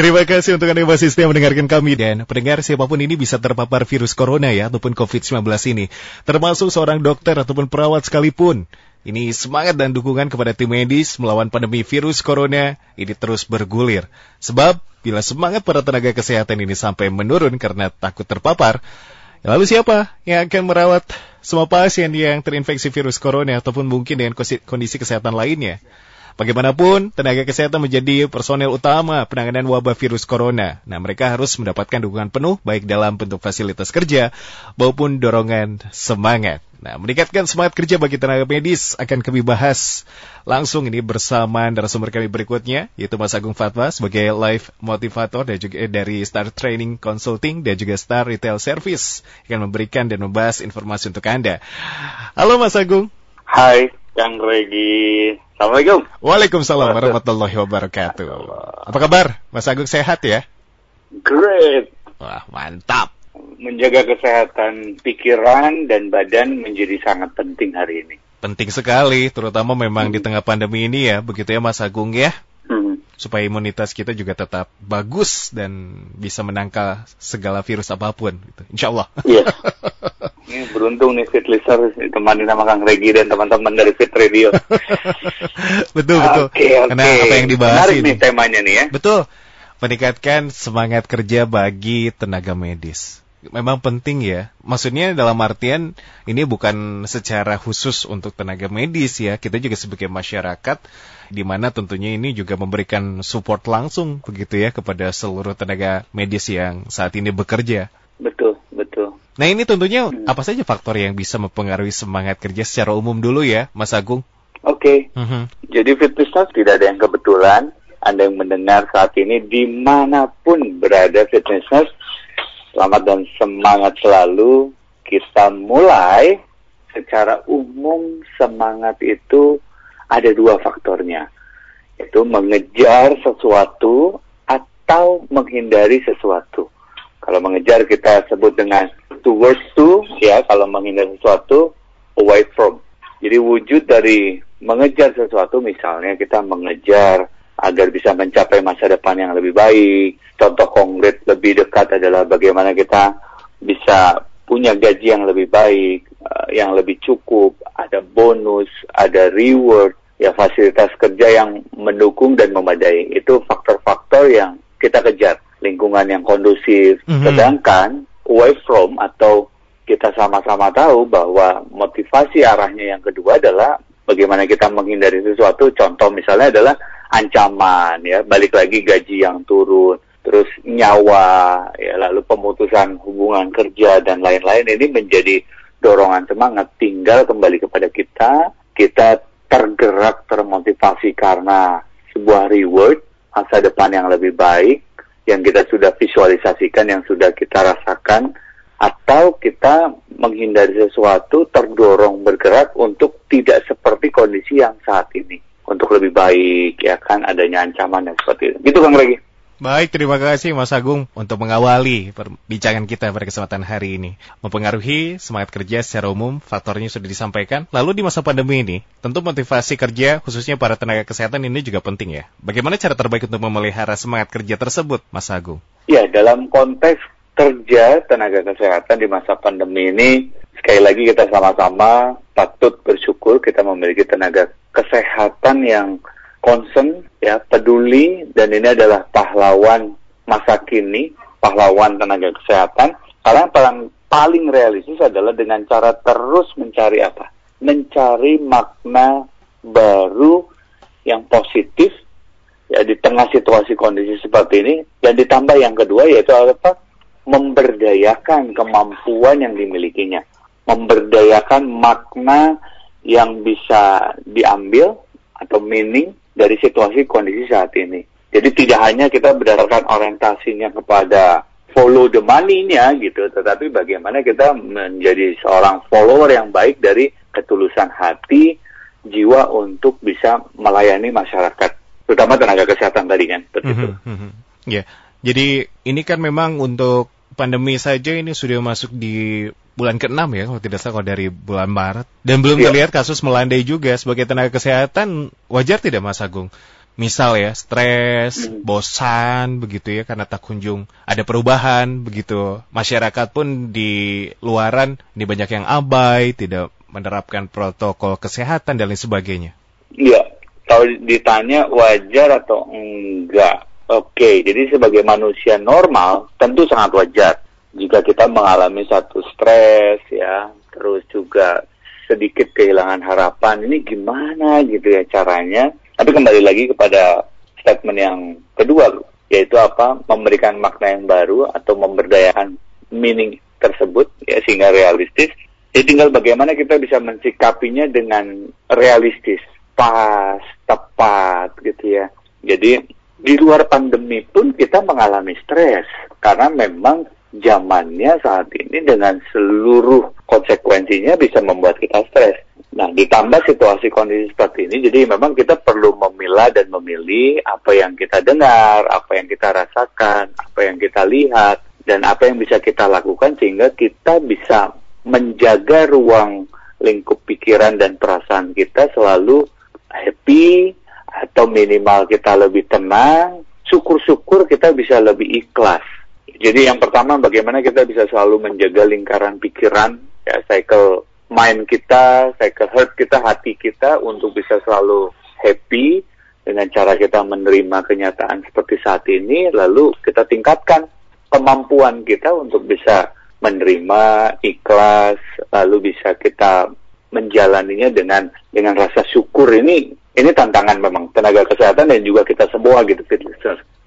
Terima kasih untuk Anda masih setia mendengarkan kami dan pendengar siapa pun ini bisa terpapar virus corona ya ataupun COVID-19 ini. Termasuk seorang dokter ataupun perawat sekalipun. Ini semangat dan dukungan kepada tim medis melawan pandemi virus corona ini terus bergulir. Sebab bila semangat para tenaga kesehatan ini sampai menurun karena takut terpapar, lalu siapa yang akan merawat semua pasien yang terinfeksi virus corona ataupun mungkin dengan kondisi kesehatan lainnya? Bagaimanapun, tenaga kesehatan menjadi personel utama penanganan wabah virus corona. Nah, mereka harus mendapatkan dukungan penuh baik dalam bentuk fasilitas kerja maupun dorongan semangat. Nah, meningkatkan semangat kerja bagi tenaga medis akan kami bahas langsung ini bersama narasumber kami berikutnya, yaitu Mas Agung Fatwa sebagai live motivator dan juga dari Star Training Consulting dan juga Star Retail Service yang memberikan dan membahas informasi untuk Anda. Halo Mas Agung. Hai, Kang Regi. Assalamualaikum. Waalaikumsalam warahmatullahi wabarakatuh. Apa kabar? Mas Agung sehat ya? Great. Wah, mantap. Menjaga kesehatan pikiran dan badan menjadi sangat penting hari ini. Penting sekali, terutama memang hmm. di tengah pandemi ini ya, begitu ya Mas Agung ya? Supaya imunitas kita juga tetap bagus dan bisa menangkal segala virus apa pun. Gitu. Insya Allah. Iya. Ini beruntung nih Fit Listener ditemani nama Kang Regi dan teman-teman dari Fit Radio. betul betul. Okay, okay. Karena apa yang dibahas Menarik ini. nih temanya nih ya. Betul. Meningkatkan semangat kerja bagi tenaga medis. Memang penting ya. Maksudnya dalam artian ini bukan secara khusus untuk tenaga medis ya. Kita juga sebagai masyarakat di mana tentunya ini juga memberikan support langsung begitu ya kepada seluruh tenaga medis yang saat ini bekerja. Betul, betul. Nah ini tentunya hmm. apa saja faktor yang bisa mempengaruhi semangat kerja secara umum dulu ya, Mas Agung? Oke. Okay. Uh-huh. Jadi fitness tidak ada yang kebetulan. Anda yang mendengar saat ini di mana pun berada fitness selamat dan semangat selalu. Kita mulai secara umum semangat itu ada dua faktornya. Itu mengejar sesuatu atau menghindari sesuatu. Kalau mengejar kita sebut dengan towards to, ya kalau menghindar sesuatu, away from. Jadi wujud dari mengejar sesuatu, misalnya kita mengejar agar bisa mencapai masa depan yang lebih baik. Contoh konkret lebih dekat adalah bagaimana kita bisa punya gaji yang lebih baik, uh, yang lebih cukup, ada bonus, ada reward, ya fasilitas kerja yang mendukung dan memadai. Itu faktor-faktor yang kita kejar lingkungan yang kondusif. Mm-hmm. Sedangkan away from atau kita sama-sama tahu bahwa motivasi arahnya yang kedua adalah bagaimana kita menghindari sesuatu. Contoh misalnya adalah ancaman ya, balik lagi gaji yang turun, terus nyawa, ya lalu pemutusan hubungan kerja dan lain-lain ini menjadi dorongan semangat. Tinggal kembali kepada kita, kita tergerak termotivasi karena sebuah reward masa depan yang lebih baik yang kita sudah visualisasikan, yang sudah kita rasakan, atau kita menghindari sesuatu terdorong bergerak untuk tidak seperti kondisi yang saat ini untuk lebih baik ya kan adanya ancaman yang seperti itu. Gitu Kang lagi. Baik, terima kasih Mas Agung untuk mengawali perbincangan kita pada kesempatan hari ini. Mempengaruhi semangat kerja secara umum, faktornya sudah disampaikan. Lalu di masa pandemi ini, tentu motivasi kerja khususnya para tenaga kesehatan ini juga penting ya. Bagaimana cara terbaik untuk memelihara semangat kerja tersebut, Mas Agung? Ya, dalam konteks kerja tenaga kesehatan di masa pandemi ini, sekali lagi kita sama-sama patut bersyukur kita memiliki tenaga kesehatan yang concern, ya peduli, dan ini adalah pahlawan masa kini, pahlawan tenaga kesehatan. Karena paling, paling realistis adalah dengan cara terus mencari apa? Mencari makna baru yang positif ya di tengah situasi kondisi seperti ini dan ditambah yang kedua yaitu apa memberdayakan kemampuan yang dimilikinya memberdayakan makna yang bisa diambil atau meaning dari situasi kondisi saat ini. Jadi tidak hanya kita berdasarkan orientasinya kepada follow the money-nya gitu, tetapi bagaimana kita menjadi seorang follower yang baik dari ketulusan hati, jiwa untuk bisa melayani masyarakat, terutama tenaga kesehatan tadi kan. Mm -hmm. Ya, jadi ini kan memang untuk pandemi saja ini sudah masuk di bulan ke-6 ya kalau tidak salah dari bulan Maret dan belum ya. terlihat kasus melandai juga sebagai tenaga kesehatan wajar tidak Mas Agung misal ya stres, hmm. bosan begitu ya karena tak kunjung ada perubahan begitu. Masyarakat pun di luaran ini banyak yang abai, tidak menerapkan protokol kesehatan dan lain sebagainya. Iya, kalau ditanya wajar atau enggak. Oke, jadi sebagai manusia normal tentu sangat wajar jika kita mengalami satu stres ya, terus juga sedikit kehilangan harapan. Ini gimana gitu ya caranya? Tapi kembali lagi kepada statement yang kedua, yaitu apa? Memberikan makna yang baru atau memberdayakan meaning tersebut ya sehingga realistis. Jadi tinggal bagaimana kita bisa mensikapinya dengan realistis, pas, tepat gitu ya. Jadi di luar pandemi pun kita mengalami stres karena memang zamannya saat ini dengan seluruh konsekuensinya bisa membuat kita stres. Nah, ditambah situasi kondisi seperti ini, jadi memang kita perlu memilah dan memilih apa yang kita dengar, apa yang kita rasakan, apa yang kita lihat, dan apa yang bisa kita lakukan sehingga kita bisa menjaga ruang lingkup pikiran dan perasaan kita selalu happy, atau minimal kita lebih tenang, syukur-syukur kita bisa lebih ikhlas. Jadi yang pertama bagaimana kita bisa selalu menjaga lingkaran pikiran, ya cycle mind kita, cycle heart kita, hati kita untuk bisa selalu happy dengan cara kita menerima kenyataan seperti saat ini, lalu kita tingkatkan kemampuan kita untuk bisa menerima ikhlas, lalu bisa kita menjalaninya dengan dengan rasa syukur. Ini ini tantangan memang tenaga kesehatan dan juga kita semua gitu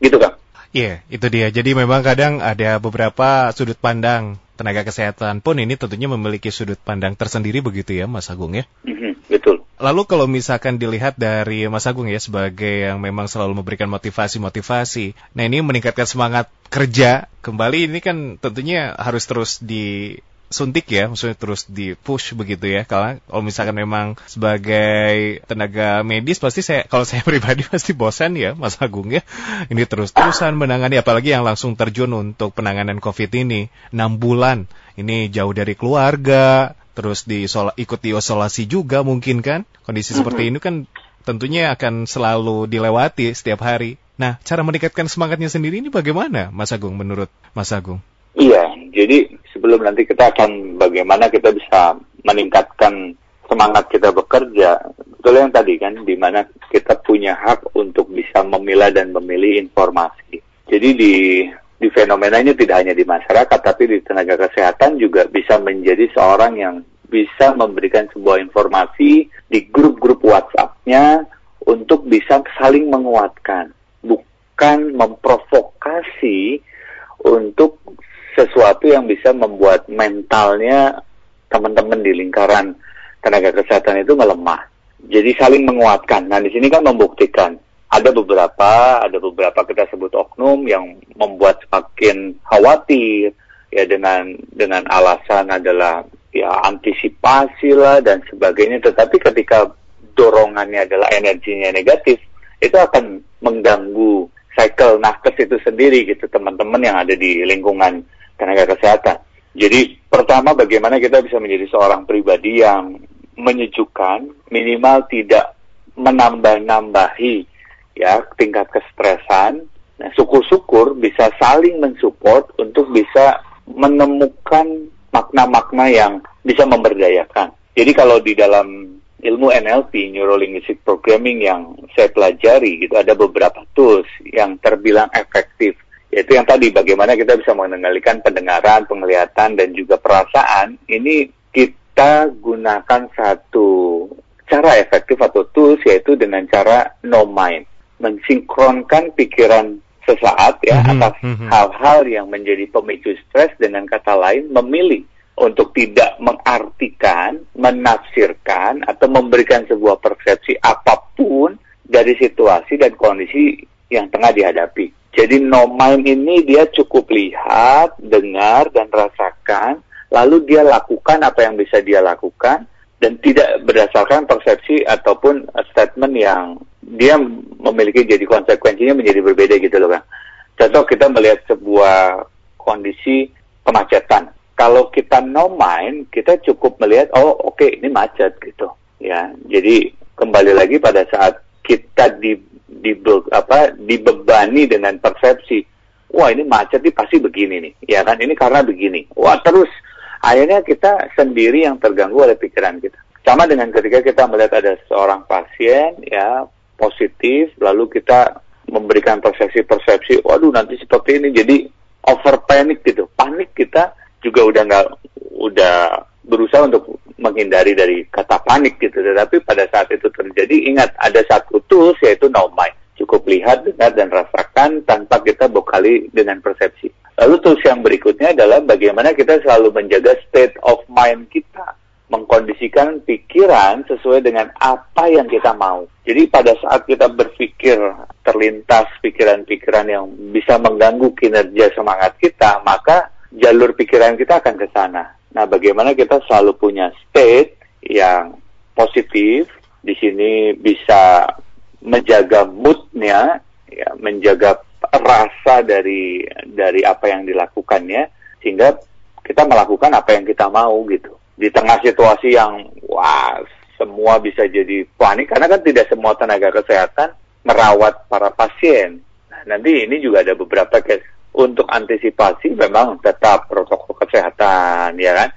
gitu kan Iya, yeah, itu dia. Jadi memang kadang ada beberapa sudut pandang tenaga kesehatan pun ini tentunya memiliki sudut pandang tersendiri begitu ya, Mas Agung ya. Mm-hmm, betul. Lalu kalau misalkan dilihat dari Mas Agung ya sebagai yang memang selalu memberikan motivasi-motivasi, nah ini meningkatkan semangat kerja kembali ini kan tentunya harus terus di suntik ya, maksudnya terus di push begitu ya. Kalau kalau misalkan memang sebagai tenaga medis pasti saya kalau saya pribadi pasti bosan ya, Mas Agung ya. Ini terus-terusan menangani apalagi yang langsung terjun untuk penanganan COVID ini 6 bulan. Ini jauh dari keluarga, terus di ikut diisolasi juga mungkin kan. Kondisi seperti ini kan tentunya akan selalu dilewati setiap hari. Nah, cara meningkatkan semangatnya sendiri ini bagaimana, Mas Agung, menurut Mas Agung? Iya, jadi sebelum nanti kita akan bagaimana kita bisa meningkatkan semangat kita bekerja, betul yang tadi kan, di mana kita punya hak untuk bisa memilah dan memilih informasi. Jadi di di fenomena ini tidak hanya di masyarakat, tapi di tenaga kesehatan juga bisa menjadi seorang yang bisa memberikan sebuah informasi di grup-grup WhatsApp-nya untuk bisa saling menguatkan, bukan memprovokasi untuk sesuatu yang bisa membuat mentalnya teman-teman di lingkaran tenaga kesehatan itu melemah. Jadi saling menguatkan. Nah di sini kan membuktikan ada beberapa ada beberapa kita sebut oknum yang membuat semakin khawatir ya dengan dengan alasan adalah ya antisipasi lah dan sebagainya. Tetapi ketika dorongannya adalah energinya negatif itu akan mengganggu cycle nakes itu sendiri gitu teman-teman yang ada di lingkungan tenaga kesehatan. Jadi pertama bagaimana kita bisa menjadi seorang pribadi yang menyejukkan, minimal tidak menambah-nambahi ya tingkat kestresan. Nah, syukur-syukur bisa saling mensupport untuk bisa menemukan makna-makna yang bisa memberdayakan. Jadi kalau di dalam ilmu NLP, Neuro Linguistic Programming yang saya pelajari, itu ada beberapa tools yang terbilang efektif yaitu yang tadi bagaimana kita bisa mengendalikan pendengaran, penglihatan dan juga perasaan ini kita gunakan satu cara efektif atau tools yaitu dengan cara no mind mensinkronkan pikiran sesaat ya mm -hmm. atas mhm. hal-hal yang menjadi pemicu stres dengan kata lain memilih untuk tidak mengartikan, menafsirkan atau memberikan sebuah persepsi apa pun dari situasi dan kondisi yang tengah dihadapi. Jadi no mind ini dia cukup lihat, dengar, dan rasakan, lalu dia lakukan apa yang bisa dia lakukan, dan tidak berdasarkan persepsi ataupun statement yang dia memiliki jadi konsekuensinya menjadi berbeda gitu loh kan. Contoh kita melihat sebuah kondisi kemacetan. Kalau kita no mind, kita cukup melihat, oh oke okay, ini macet gitu. Ya, jadi kembali lagi pada saat kita di dibe, apa dibebani dengan persepsi. Wah ini macet ini pasti begini nih, ya kan? Ini karena begini. Wah terus akhirnya kita sendiri yang terganggu oleh pikiran kita. Sama dengan ketika kita melihat ada seorang pasien ya positif, lalu kita memberikan persepsi-persepsi, waduh nanti seperti ini, jadi over panic gitu, panik kita juga udah nggak udah berusaha untuk menghindari dari kata panik gitu. Tetapi pada saat itu terjadi, ingat ada satu tools yaitu no mind. Cukup lihat, dengar, dan rasakan tanpa kita bekali dengan persepsi. Lalu tools yang berikutnya adalah bagaimana kita selalu menjaga state of mind kita. Mengkondisikan pikiran sesuai dengan apa yang kita mau. Jadi pada saat kita berpikir terlintas pikiran-pikiran yang bisa mengganggu kinerja semangat kita, maka jalur pikiran kita akan ke sana. Nah, bagaimana kita selalu punya state yang positif, di sini bisa menjaga moodnya, ya, menjaga rasa dari dari apa yang dilakukannya, sehingga kita melakukan apa yang kita mau gitu. Di tengah situasi yang wah semua bisa jadi panik karena kan tidak semua tenaga kesehatan merawat para pasien. Nah, nanti ini juga ada beberapa case untuk antisipasi memang tetap protokol kesehatan ya kan.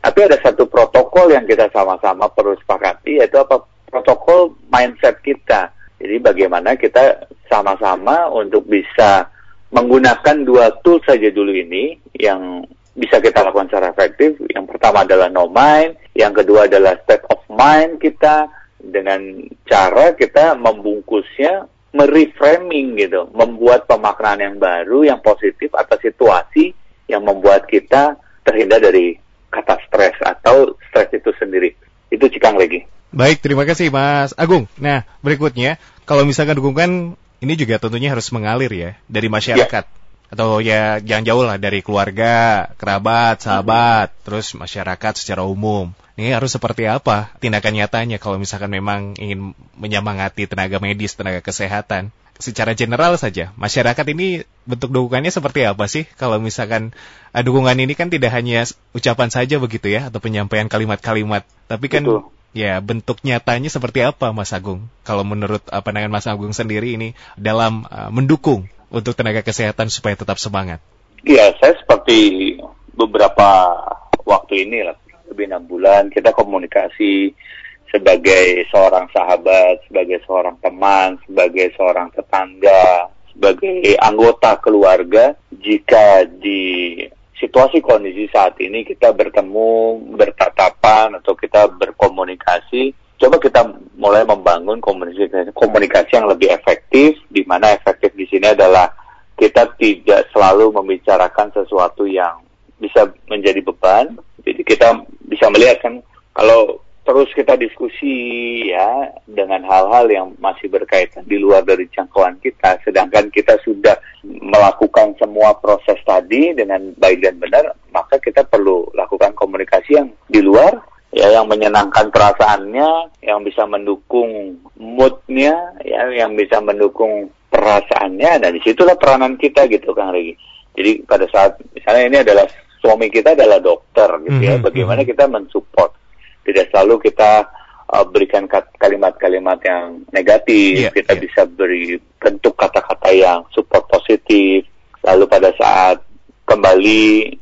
Tapi ada satu protokol yang kita sama-sama perlu sepakati yaitu apa protokol mindset kita. Jadi bagaimana kita sama-sama untuk bisa menggunakan dua tool saja dulu ini yang bisa kita lakukan secara efektif. Yang pertama adalah no mind, yang kedua adalah state of mind kita dengan cara kita membungkusnya mereframing gitu, membuat pemaknaan yang baru, yang positif atas situasi yang membuat kita terhindar dari kata stres atau stres itu sendiri. Itu Cikang lagi. Baik, terima kasih Mas Agung. Nah, berikutnya, kalau misalkan dukungan ini juga tentunya harus mengalir ya dari masyarakat. Ya. Atau ya jangan jauh lah dari keluarga, kerabat, sahabat, hmm. terus masyarakat secara umum. Ini harus seperti apa tindakan nyatanya kalau misalkan memang ingin menyemangati tenaga medis, tenaga kesehatan? Secara general saja, masyarakat ini bentuk dukungannya seperti apa sih? Kalau misalkan uh, dukungan ini kan tidak hanya ucapan saja begitu ya, atau penyampaian kalimat-kalimat, tapi kan Betul. ya bentuk nyatanya seperti apa, Mas Agung? Kalau menurut uh, pandangan Mas Agung sendiri ini dalam uh, mendukung untuk tenaga kesehatan supaya tetap semangat. Iya, saya seperti beberapa waktu ini lah lebih enam bulan kita komunikasi sebagai seorang sahabat, sebagai seorang teman, sebagai seorang tetangga, sebagai anggota keluarga. Jika di situasi kondisi saat ini kita bertemu, bertatapan atau kita berkomunikasi, coba kita mulai membangun komunikasi, komunikasi yang lebih efektif, di mana efektif di sini adalah kita tidak selalu membicarakan sesuatu yang bisa menjadi beban, jadi kita bisa melihat kan kalau terus kita diskusi ya dengan hal-hal yang masih berkaitan di luar dari jangkauan kita, sedangkan kita sudah melakukan semua proses tadi dengan baik dan benar, maka kita perlu lakukan komunikasi yang di luar ya yang menyenangkan perasaannya, yang bisa mendukung moodnya, ya yang bisa mendukung perasaannya, dan di situlah peranan kita gitu Kang Regi. Jadi pada saat misalnya ini adalah suami kita adalah dokter gitu ya. Mm -hmm. Bagaimana kita mensupport. Tidak selalu kita uh, berikan kalimat-kalimat yang negatif, yeah, kita yeah. bisa beri bentuk kata-kata yang support positif. Lalu pada saat kembali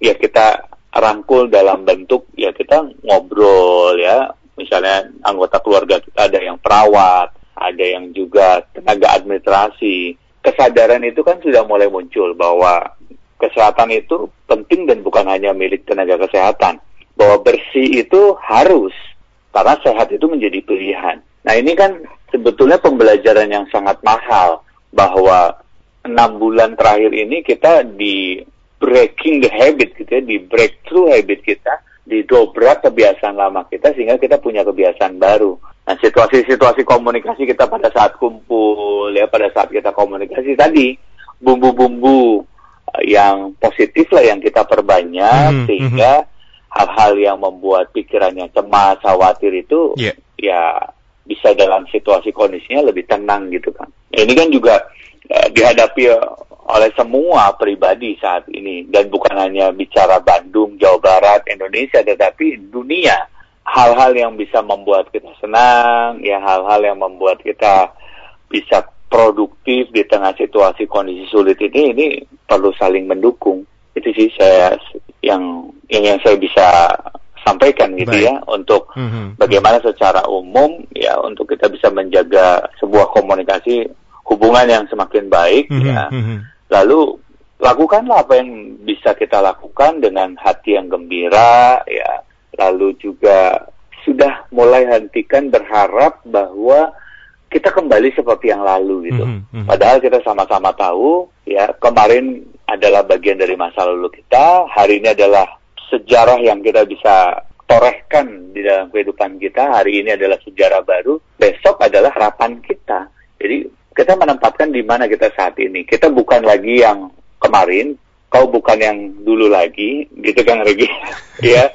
ya kita rangkul dalam bentuk ya kita ngobrol ya. Misalnya anggota keluarga kita ada yang perawat, ada yang juga tenaga administrasi. Kesadaran itu kan sudah mulai muncul bahwa kesehatan itu penting dan bukan hanya milik tenaga kesehatan. Bahwa bersih itu harus, karena sehat itu menjadi pilihan. Nah ini kan sebetulnya pembelajaran yang sangat mahal, bahwa enam bulan terakhir ini kita di breaking the habit gitu ya, di breakthrough habit kita, didobrak kebiasaan lama kita sehingga kita punya kebiasaan baru. Nah situasi-situasi komunikasi kita pada saat kumpul ya pada saat kita komunikasi tadi bumbu-bumbu yang positif lah yang kita perbanyak hmm, sehingga hal-hal hmm. yang membuat pikirannya cemas, khawatir itu yeah. ya bisa dalam situasi kondisinya lebih tenang gitu kan. Ini kan juga uh, dihadapi oleh semua pribadi saat ini dan bukan hanya bicara Bandung, Jawa Barat, Indonesia tetapi dunia. Hal-hal yang bisa membuat kita senang, ya hal-hal yang membuat kita bisa produktif di tengah situasi kondisi sulit ini ini perlu saling mendukung itu sih saya yang yang, yang saya bisa sampaikan gitu Baik. ya untuk mm-hmm. bagaimana secara umum ya untuk kita bisa menjaga sebuah komunikasi hubungan yang semakin baik mm-hmm. ya mm-hmm. Lalu lakukanlah apa yang bisa kita lakukan dengan hati yang gembira ya lalu juga sudah mulai hentikan berharap bahwa kita kembali seperti yang lalu gitu. Mm -hmm. Padahal kita sama-sama tahu ya kemarin adalah bagian dari masa lalu kita, hari ini adalah sejarah yang kita bisa torehkan di dalam kehidupan kita. Hari ini adalah sejarah baru, besok adalah harapan kita. Jadi kita menempatkan di mana kita saat ini. Kita bukan lagi yang kemarin, kau bukan yang dulu lagi, gitu kan Regi? ya.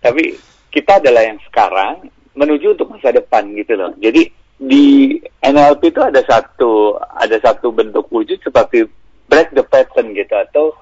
Tapi kita adalah yang sekarang menuju untuk masa depan gitu loh. Jadi di NLP itu ada satu ada satu bentuk wujud seperti break the pattern gitu atau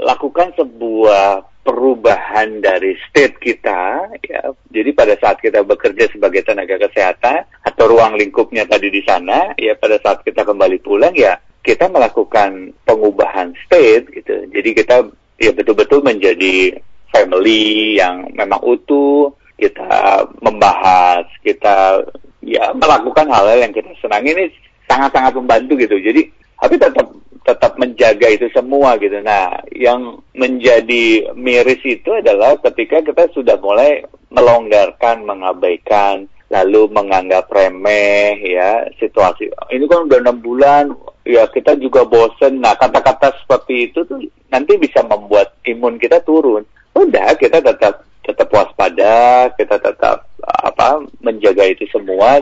lakukan sebuah perubahan dari state kita ya. Jadi pada saat kita bekerja sebagai tenaga kesehatan atau ruang lingkupnya tadi di sana ya pada saat kita kembali pulang ya kita melakukan pengubahan state gitu. Jadi kita ya betul-betul menjadi family yang memang utuh, kita membahas, kita ya melakukan hal-hal yang kita senangi ini sangat-sangat membantu gitu. Jadi tapi tetap tetap menjaga itu semua gitu. Nah, yang menjadi miris itu adalah ketika kita sudah mulai melonggarkan, mengabaikan, lalu menganggap remeh ya situasi. Ini kan udah enam bulan, ya kita juga bosen. Nah, kata-kata seperti itu tuh nanti bisa membuat imun kita turun. Udah, kita tetap tetap waspada, kita tetap apa menjaga itu semua.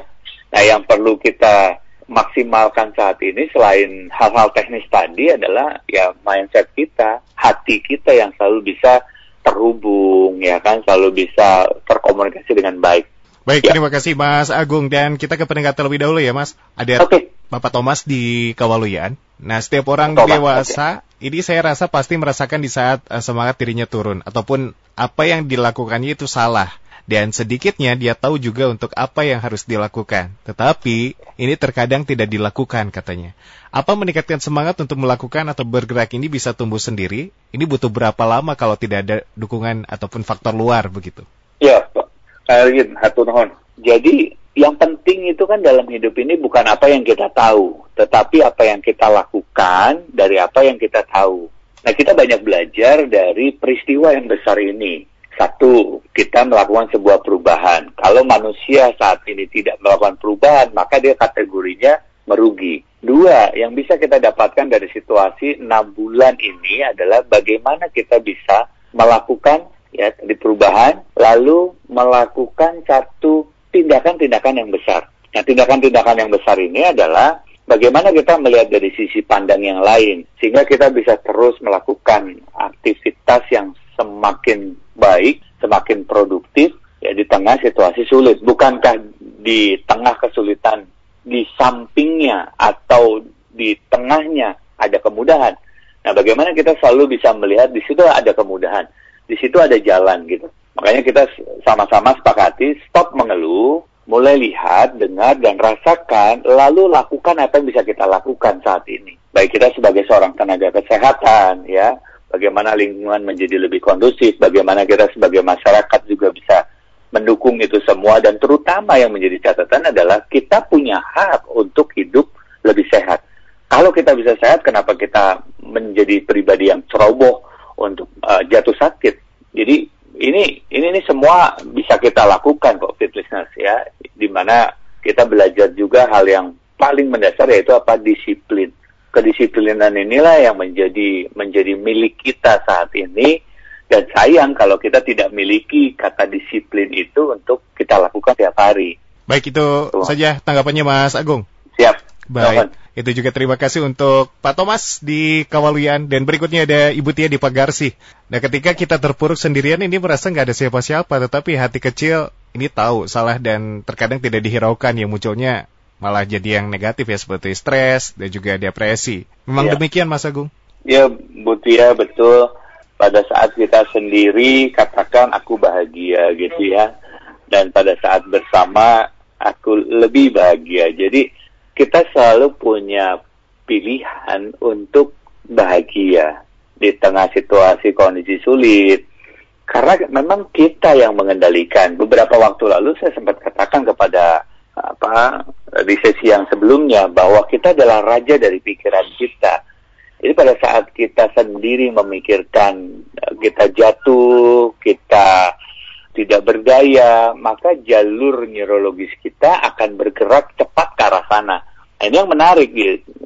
Nah, yang perlu kita maksimalkan saat ini selain hal-hal teknis tadi adalah ya mindset kita, hati kita yang selalu bisa terhubung ya kan, selalu bisa terkomunikasi dengan baik. Baik, ya. terima kasih Mas Agung dan kita ke pendengar terlebih dahulu ya Mas. Ada okay. Bapak Thomas di Kawaluyan. Nah, setiap orang Thomas, dewasa okay. ini saya rasa pasti merasakan di saat uh, semangat dirinya turun ataupun apa yang dilakukannya itu salah dan sedikitnya dia tahu juga untuk apa yang harus dilakukan. Tetapi ini terkadang tidak dilakukan katanya. Apa meningkatkan semangat untuk melakukan atau bergerak ini bisa tumbuh sendiri? Ini butuh berapa lama kalau tidak ada dukungan ataupun faktor luar begitu? Ya, Pak. Alin, nuhun. Jadi yang penting itu kan dalam hidup ini bukan apa yang kita tahu, tetapi apa yang kita lakukan dari apa yang kita tahu. Nah, kita banyak belajar dari peristiwa yang besar ini. Satu, kita melakukan sebuah perubahan. Kalau manusia saat ini tidak melakukan perubahan, maka dia kategorinya merugi. Dua, yang bisa kita dapatkan dari situasi enam bulan ini adalah bagaimana kita bisa melakukan ya di perubahan, lalu melakukan satu tindakan-tindakan yang besar. Nah, tindakan-tindakan yang besar ini adalah bagaimana kita melihat dari sisi pandang yang lain, sehingga kita bisa terus melakukan aktivitas yang semakin baik, semakin produktif ya di tengah situasi sulit. Bukankah di tengah kesulitan di sampingnya atau di tengahnya ada kemudahan? Nah, bagaimana kita selalu bisa melihat di situ ada kemudahan, di situ ada jalan gitu. Makanya kita sama-sama sepakati stop mengeluh, mulai lihat, dengar, dan rasakan, lalu lakukan apa yang bisa kita lakukan saat ini. Baik kita sebagai seorang tenaga kesehatan, ya, bagaimana lingkungan menjadi lebih kondusif, bagaimana kita sebagai masyarakat juga bisa mendukung itu semua, dan terutama yang menjadi catatan adalah kita punya hak untuk hidup lebih sehat. Kalau kita bisa sehat, kenapa kita menjadi pribadi yang ceroboh untuk uh, jatuh sakit? Jadi ini ini ini semua bisa kita lakukan kok fit listeners ya di mana kita belajar juga hal yang paling mendasar yaitu apa disiplin kedisiplinan inilah yang menjadi menjadi milik kita saat ini dan sayang kalau kita tidak miliki kata disiplin itu untuk kita lakukan tiap hari. Baik itu Tuh. saja tanggapannya Mas Agung. Siap. Baik. Itu juga terima kasih untuk Pak Thomas di Kawaluyan dan berikutnya ada Ibu Tia di Pagarsi. Nah ketika kita terpuruk sendirian ini merasa nggak ada siapa-siapa tetapi hati kecil ini tahu salah dan terkadang tidak dihiraukan yang munculnya malah jadi yang negatif ya seperti stres dan juga depresi. Memang ya. demikian Mas Agung? Ya Bu Tia betul. Pada saat kita sendiri katakan aku bahagia gitu ya. Dan pada saat bersama aku lebih bahagia. Jadi kita selalu punya pilihan untuk bahagia di tengah situasi kondisi sulit. Karena memang kita yang mengendalikan. Beberapa waktu lalu saya sempat katakan kepada apa di sesi yang sebelumnya bahwa kita adalah raja dari pikiran kita. Jadi pada saat kita sendiri memikirkan kita jatuh, kita tidak berdaya, maka jalur neurologis kita akan bergerak cepat ke arah sana. Nah, ini yang menarik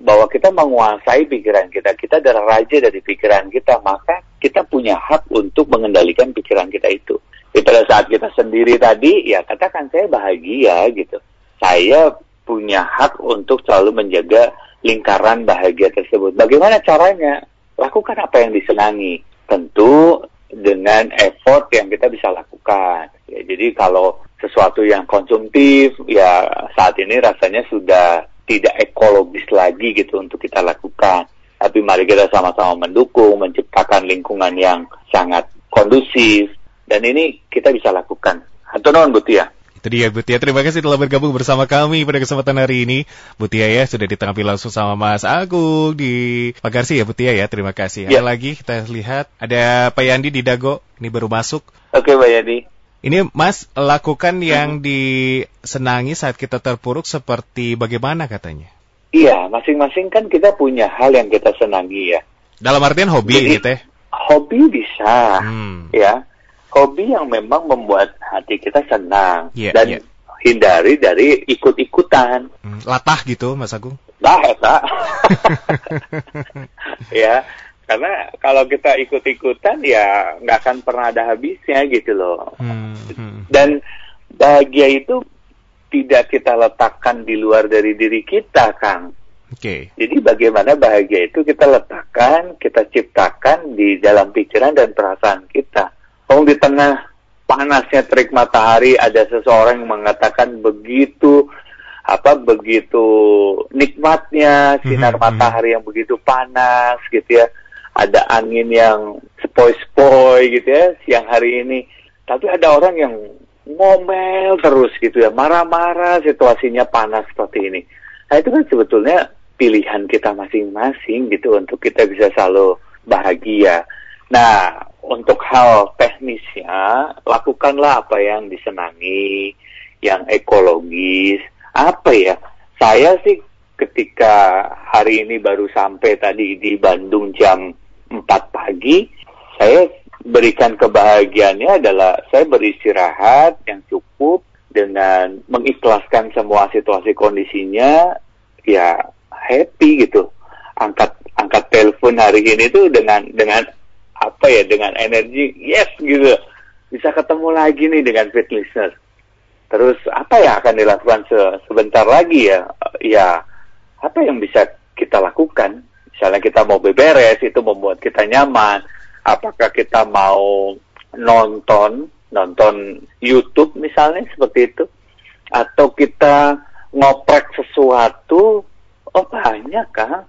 bahwa kita menguasai pikiran kita. Kita adalah raja dari pikiran kita, maka kita punya hak untuk mengendalikan pikiran kita itu. Jadi pada saat kita sendiri tadi, ya katakan saya bahagia gitu. Saya punya hak untuk selalu menjaga lingkaran bahagia tersebut. Bagaimana caranya? Lakukan apa yang disenangi. Tentu dengan effort yang kita bisa lakukan. Ya, jadi kalau sesuatu yang konsumtif, ya saat ini rasanya sudah tidak ekologis lagi gitu untuk kita lakukan. Tapi mari kita sama-sama mendukung, menciptakan lingkungan yang sangat kondusif, dan ini kita bisa lakukan. Atau non, Butia? Itu dia Butia. Terima kasih telah bergabung bersama kami pada kesempatan hari ini. Butia ya sudah ditanggapi langsung sama Mas Agung di Pagarsi ya Butia ya. Terima kasih. Ya. Ada lagi kita lihat ada Pak Yandi di Dago. Ini baru masuk. Oke Pak Yandi. Ini Mas lakukan yang hmm. disenangi saat kita terpuruk seperti bagaimana katanya? Iya, masing-masing kan kita punya hal yang kita senangi ya. Dalam artian hobi Jadi, gitu ya? Hobi bisa, hmm. ya hobi yang memang membuat hati kita senang yeah, dan yeah. hindari dari ikut-ikutan. Hmm, latah gitu, Mas Agung? Lah, ya, ya, karena kalau kita ikut-ikutan ya nggak akan pernah ada habisnya gitu loh. Hmm, hmm. Dan bahagia itu tidak kita letakkan di luar dari diri kita, Kang. Oke. Okay. Jadi bagaimana bahagia itu kita letakkan, kita ciptakan di dalam pikiran dan perasaan kita. Oh di tengah panasnya terik matahari ada seseorang yang mengatakan begitu apa begitu nikmatnya sinar mm -hmm. matahari yang begitu panas gitu ya. Ada angin yang sepoi-sepoi gitu ya siang hari ini. Tapi ada orang yang ngomel terus gitu ya. Marah-marah situasinya panas seperti ini. Nah itu kan sebetulnya pilihan kita masing-masing gitu untuk kita bisa selalu bahagia. Nah untuk hal teknisnya, lakukanlah apa yang disenangi, yang ekologis. Apa ya? Saya sih ketika hari ini baru sampai tadi di Bandung jam 4 pagi, saya berikan kebahagiaannya adalah saya beristirahat yang cukup dengan mengikhlaskan semua situasi kondisinya, ya happy gitu. Angkat angkat telepon hari ini tuh dengan dengan apa ya dengan energi yes gitu. Bisa ketemu lagi nih dengan fit listener. Terus apa yang akan dilakukan se sebentar lagi ya? Ya apa yang bisa kita lakukan? Misalnya kita mau beberes itu membuat kita nyaman. Apakah kita mau nonton nonton YouTube misalnya seperti itu? Atau kita ngoprek sesuatu? Oh banyak kan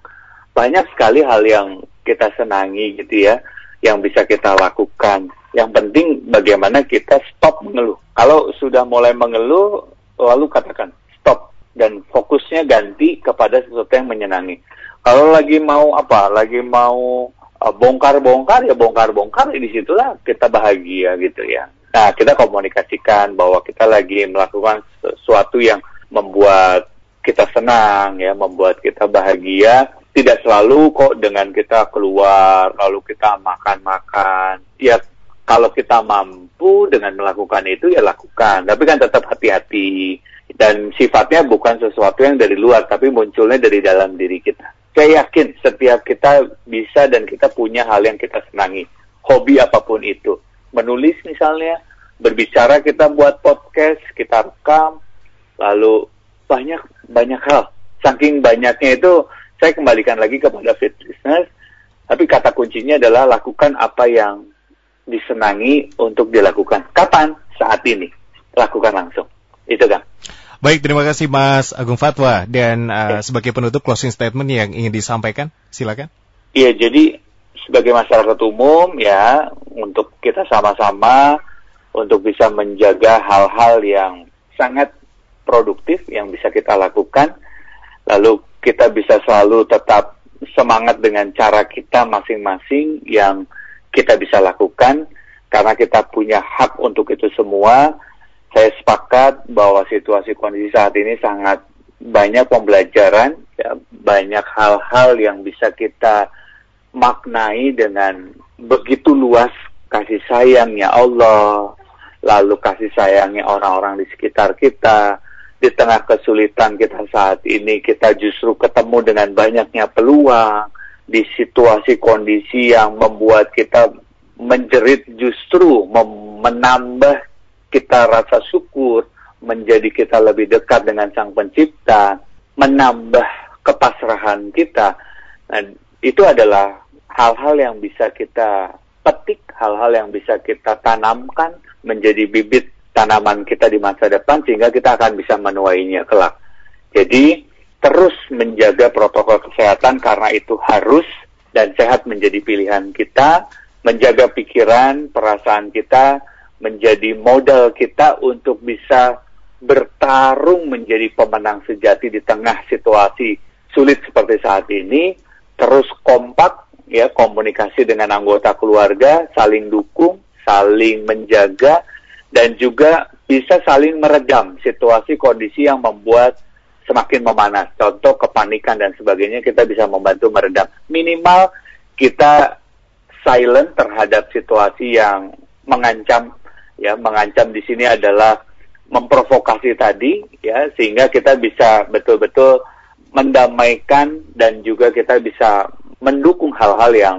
banyak sekali hal yang kita senangi gitu ya yang bisa kita lakukan. Yang penting bagaimana kita stop mengeluh. Kalau sudah mulai mengeluh, lalu katakan stop dan fokusnya ganti kepada sesuatu yang menyenangi. Kalau lagi mau apa? Lagi mau uh, bongkar-bongkar ya bongkar-bongkar ya di situlah kita bahagia gitu ya. Nah kita komunikasikan bahwa kita lagi melakukan sesuatu yang membuat kita senang ya, membuat kita bahagia tidak selalu kok dengan kita keluar lalu kita makan-makan. Ya kalau kita mampu dengan melakukan itu ya lakukan. Tapi kan tetap hati-hati dan sifatnya bukan sesuatu yang dari luar tapi munculnya dari dalam diri kita. Saya yakin setiap kita bisa dan kita punya hal yang kita senangi. Hobi apa pun itu. Menulis misalnya, berbicara kita buat podcast, kita rekam, lalu banyak banyak hal. Saking banyaknya itu saya kembalikan lagi kepada fit business, tapi kata kuncinya adalah lakukan apa yang disenangi untuk dilakukan. Kapan? Saat ini. Lakukan langsung. Itu kan. Baik, terima kasih Mas Agung Fatwa. Dan uh, sebagai penutup closing statement yang ingin disampaikan, silakan. Iya, jadi sebagai masyarakat umum ya, untuk kita sama-sama untuk bisa menjaga hal-hal yang sangat produktif yang bisa kita lakukan lalu kita bisa selalu tetap semangat dengan cara kita masing-masing yang kita bisa lakukan karena kita punya hak untuk itu semua. Saya sepakat bahwa situasi kondisi saat ini sangat banyak pembelajaran, ya, banyak hal-hal yang bisa kita maknai dengan begitu luas kasih sayangnya Allah, lalu kasih sayangnya orang-orang di sekitar kita, di tengah kesulitan kita saat ini kita justru ketemu dengan banyaknya peluang di situasi kondisi yang membuat kita menjerit justru menambah kita rasa syukur menjadi kita lebih dekat dengan sang pencipta menambah kepasrahan kita. Nah, itu adalah hal-hal yang bisa kita petik hal-hal yang bisa kita tanamkan menjadi bibit tanaman kita di masa depan sehingga kita akan bisa menuainya kelak. Jadi terus menjaga protokol kesehatan karena itu harus dan sehat menjadi pilihan kita, menjaga pikiran, perasaan kita menjadi modal kita untuk bisa bertarung menjadi pemenang sejati di tengah situasi sulit seperti saat ini, terus kompak ya komunikasi dengan anggota keluarga, saling dukung, saling menjaga dan juga bisa saling meredam situasi kondisi yang membuat semakin memanas. Contoh kepanikan dan sebagainya kita bisa membantu meredam. Minimal kita silent terhadap situasi yang mengancam ya mengancam di sini adalah memprovokasi tadi ya sehingga kita bisa betul-betul mendamaikan dan juga kita bisa mendukung hal-hal yang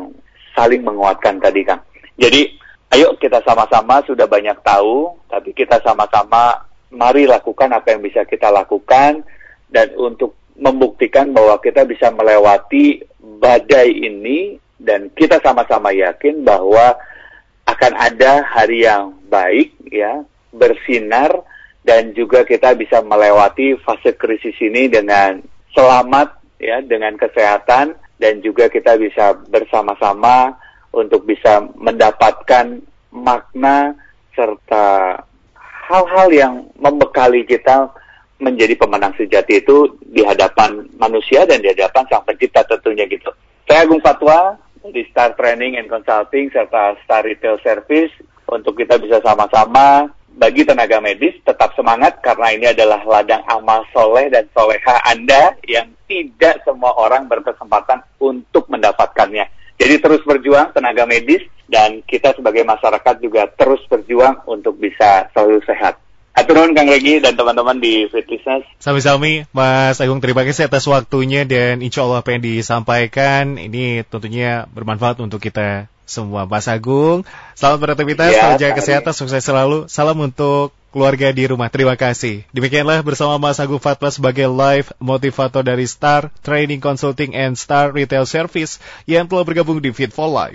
saling menguatkan tadi Kang. Jadi ayo kita sama-sama sudah banyak tahu, tapi kita sama-sama mari lakukan apa yang bisa kita lakukan dan untuk membuktikan bahwa kita bisa melewati badai ini dan kita sama-sama yakin bahwa akan ada hari yang baik ya, bersinar dan juga kita bisa melewati fase krisis ini dengan selamat ya, dengan kesehatan dan juga kita bisa bersama-sama untuk bisa mendapatkan makna serta hal-hal yang membekali kita menjadi pemenang sejati itu di hadapan manusia dan di hadapan sang pencipta tentunya gitu. Saya Agung Fatwa dari Star Training and Consulting serta Star Retail Service untuk kita bisa sama-sama bagi tenaga medis tetap semangat karena ini adalah ladang amal soleh dan soleha Anda yang tidak semua orang berkesempatan untuk mendapatkannya. Jadi terus berjuang tenaga medis dan kita sebagai masyarakat juga terus berjuang untuk bisa selalu sehat. Aturun Kang Regi dan teman-teman di Fit Business. Sami-sami, Mas Agung terima kasih atas waktunya dan insya Allah apa yang disampaikan ini tentunya bermanfaat untuk kita semua. Mas Agung, selamat beraktivitas, ya, selamat jaga kesehatan, sukses selalu. Salam untuk keluarga di rumah. Terima kasih. Demikianlah bersama Mas Agung Fatwa sebagai live motivator dari Star Training Consulting and Star Retail Service yang telah bergabung di Fit for Life.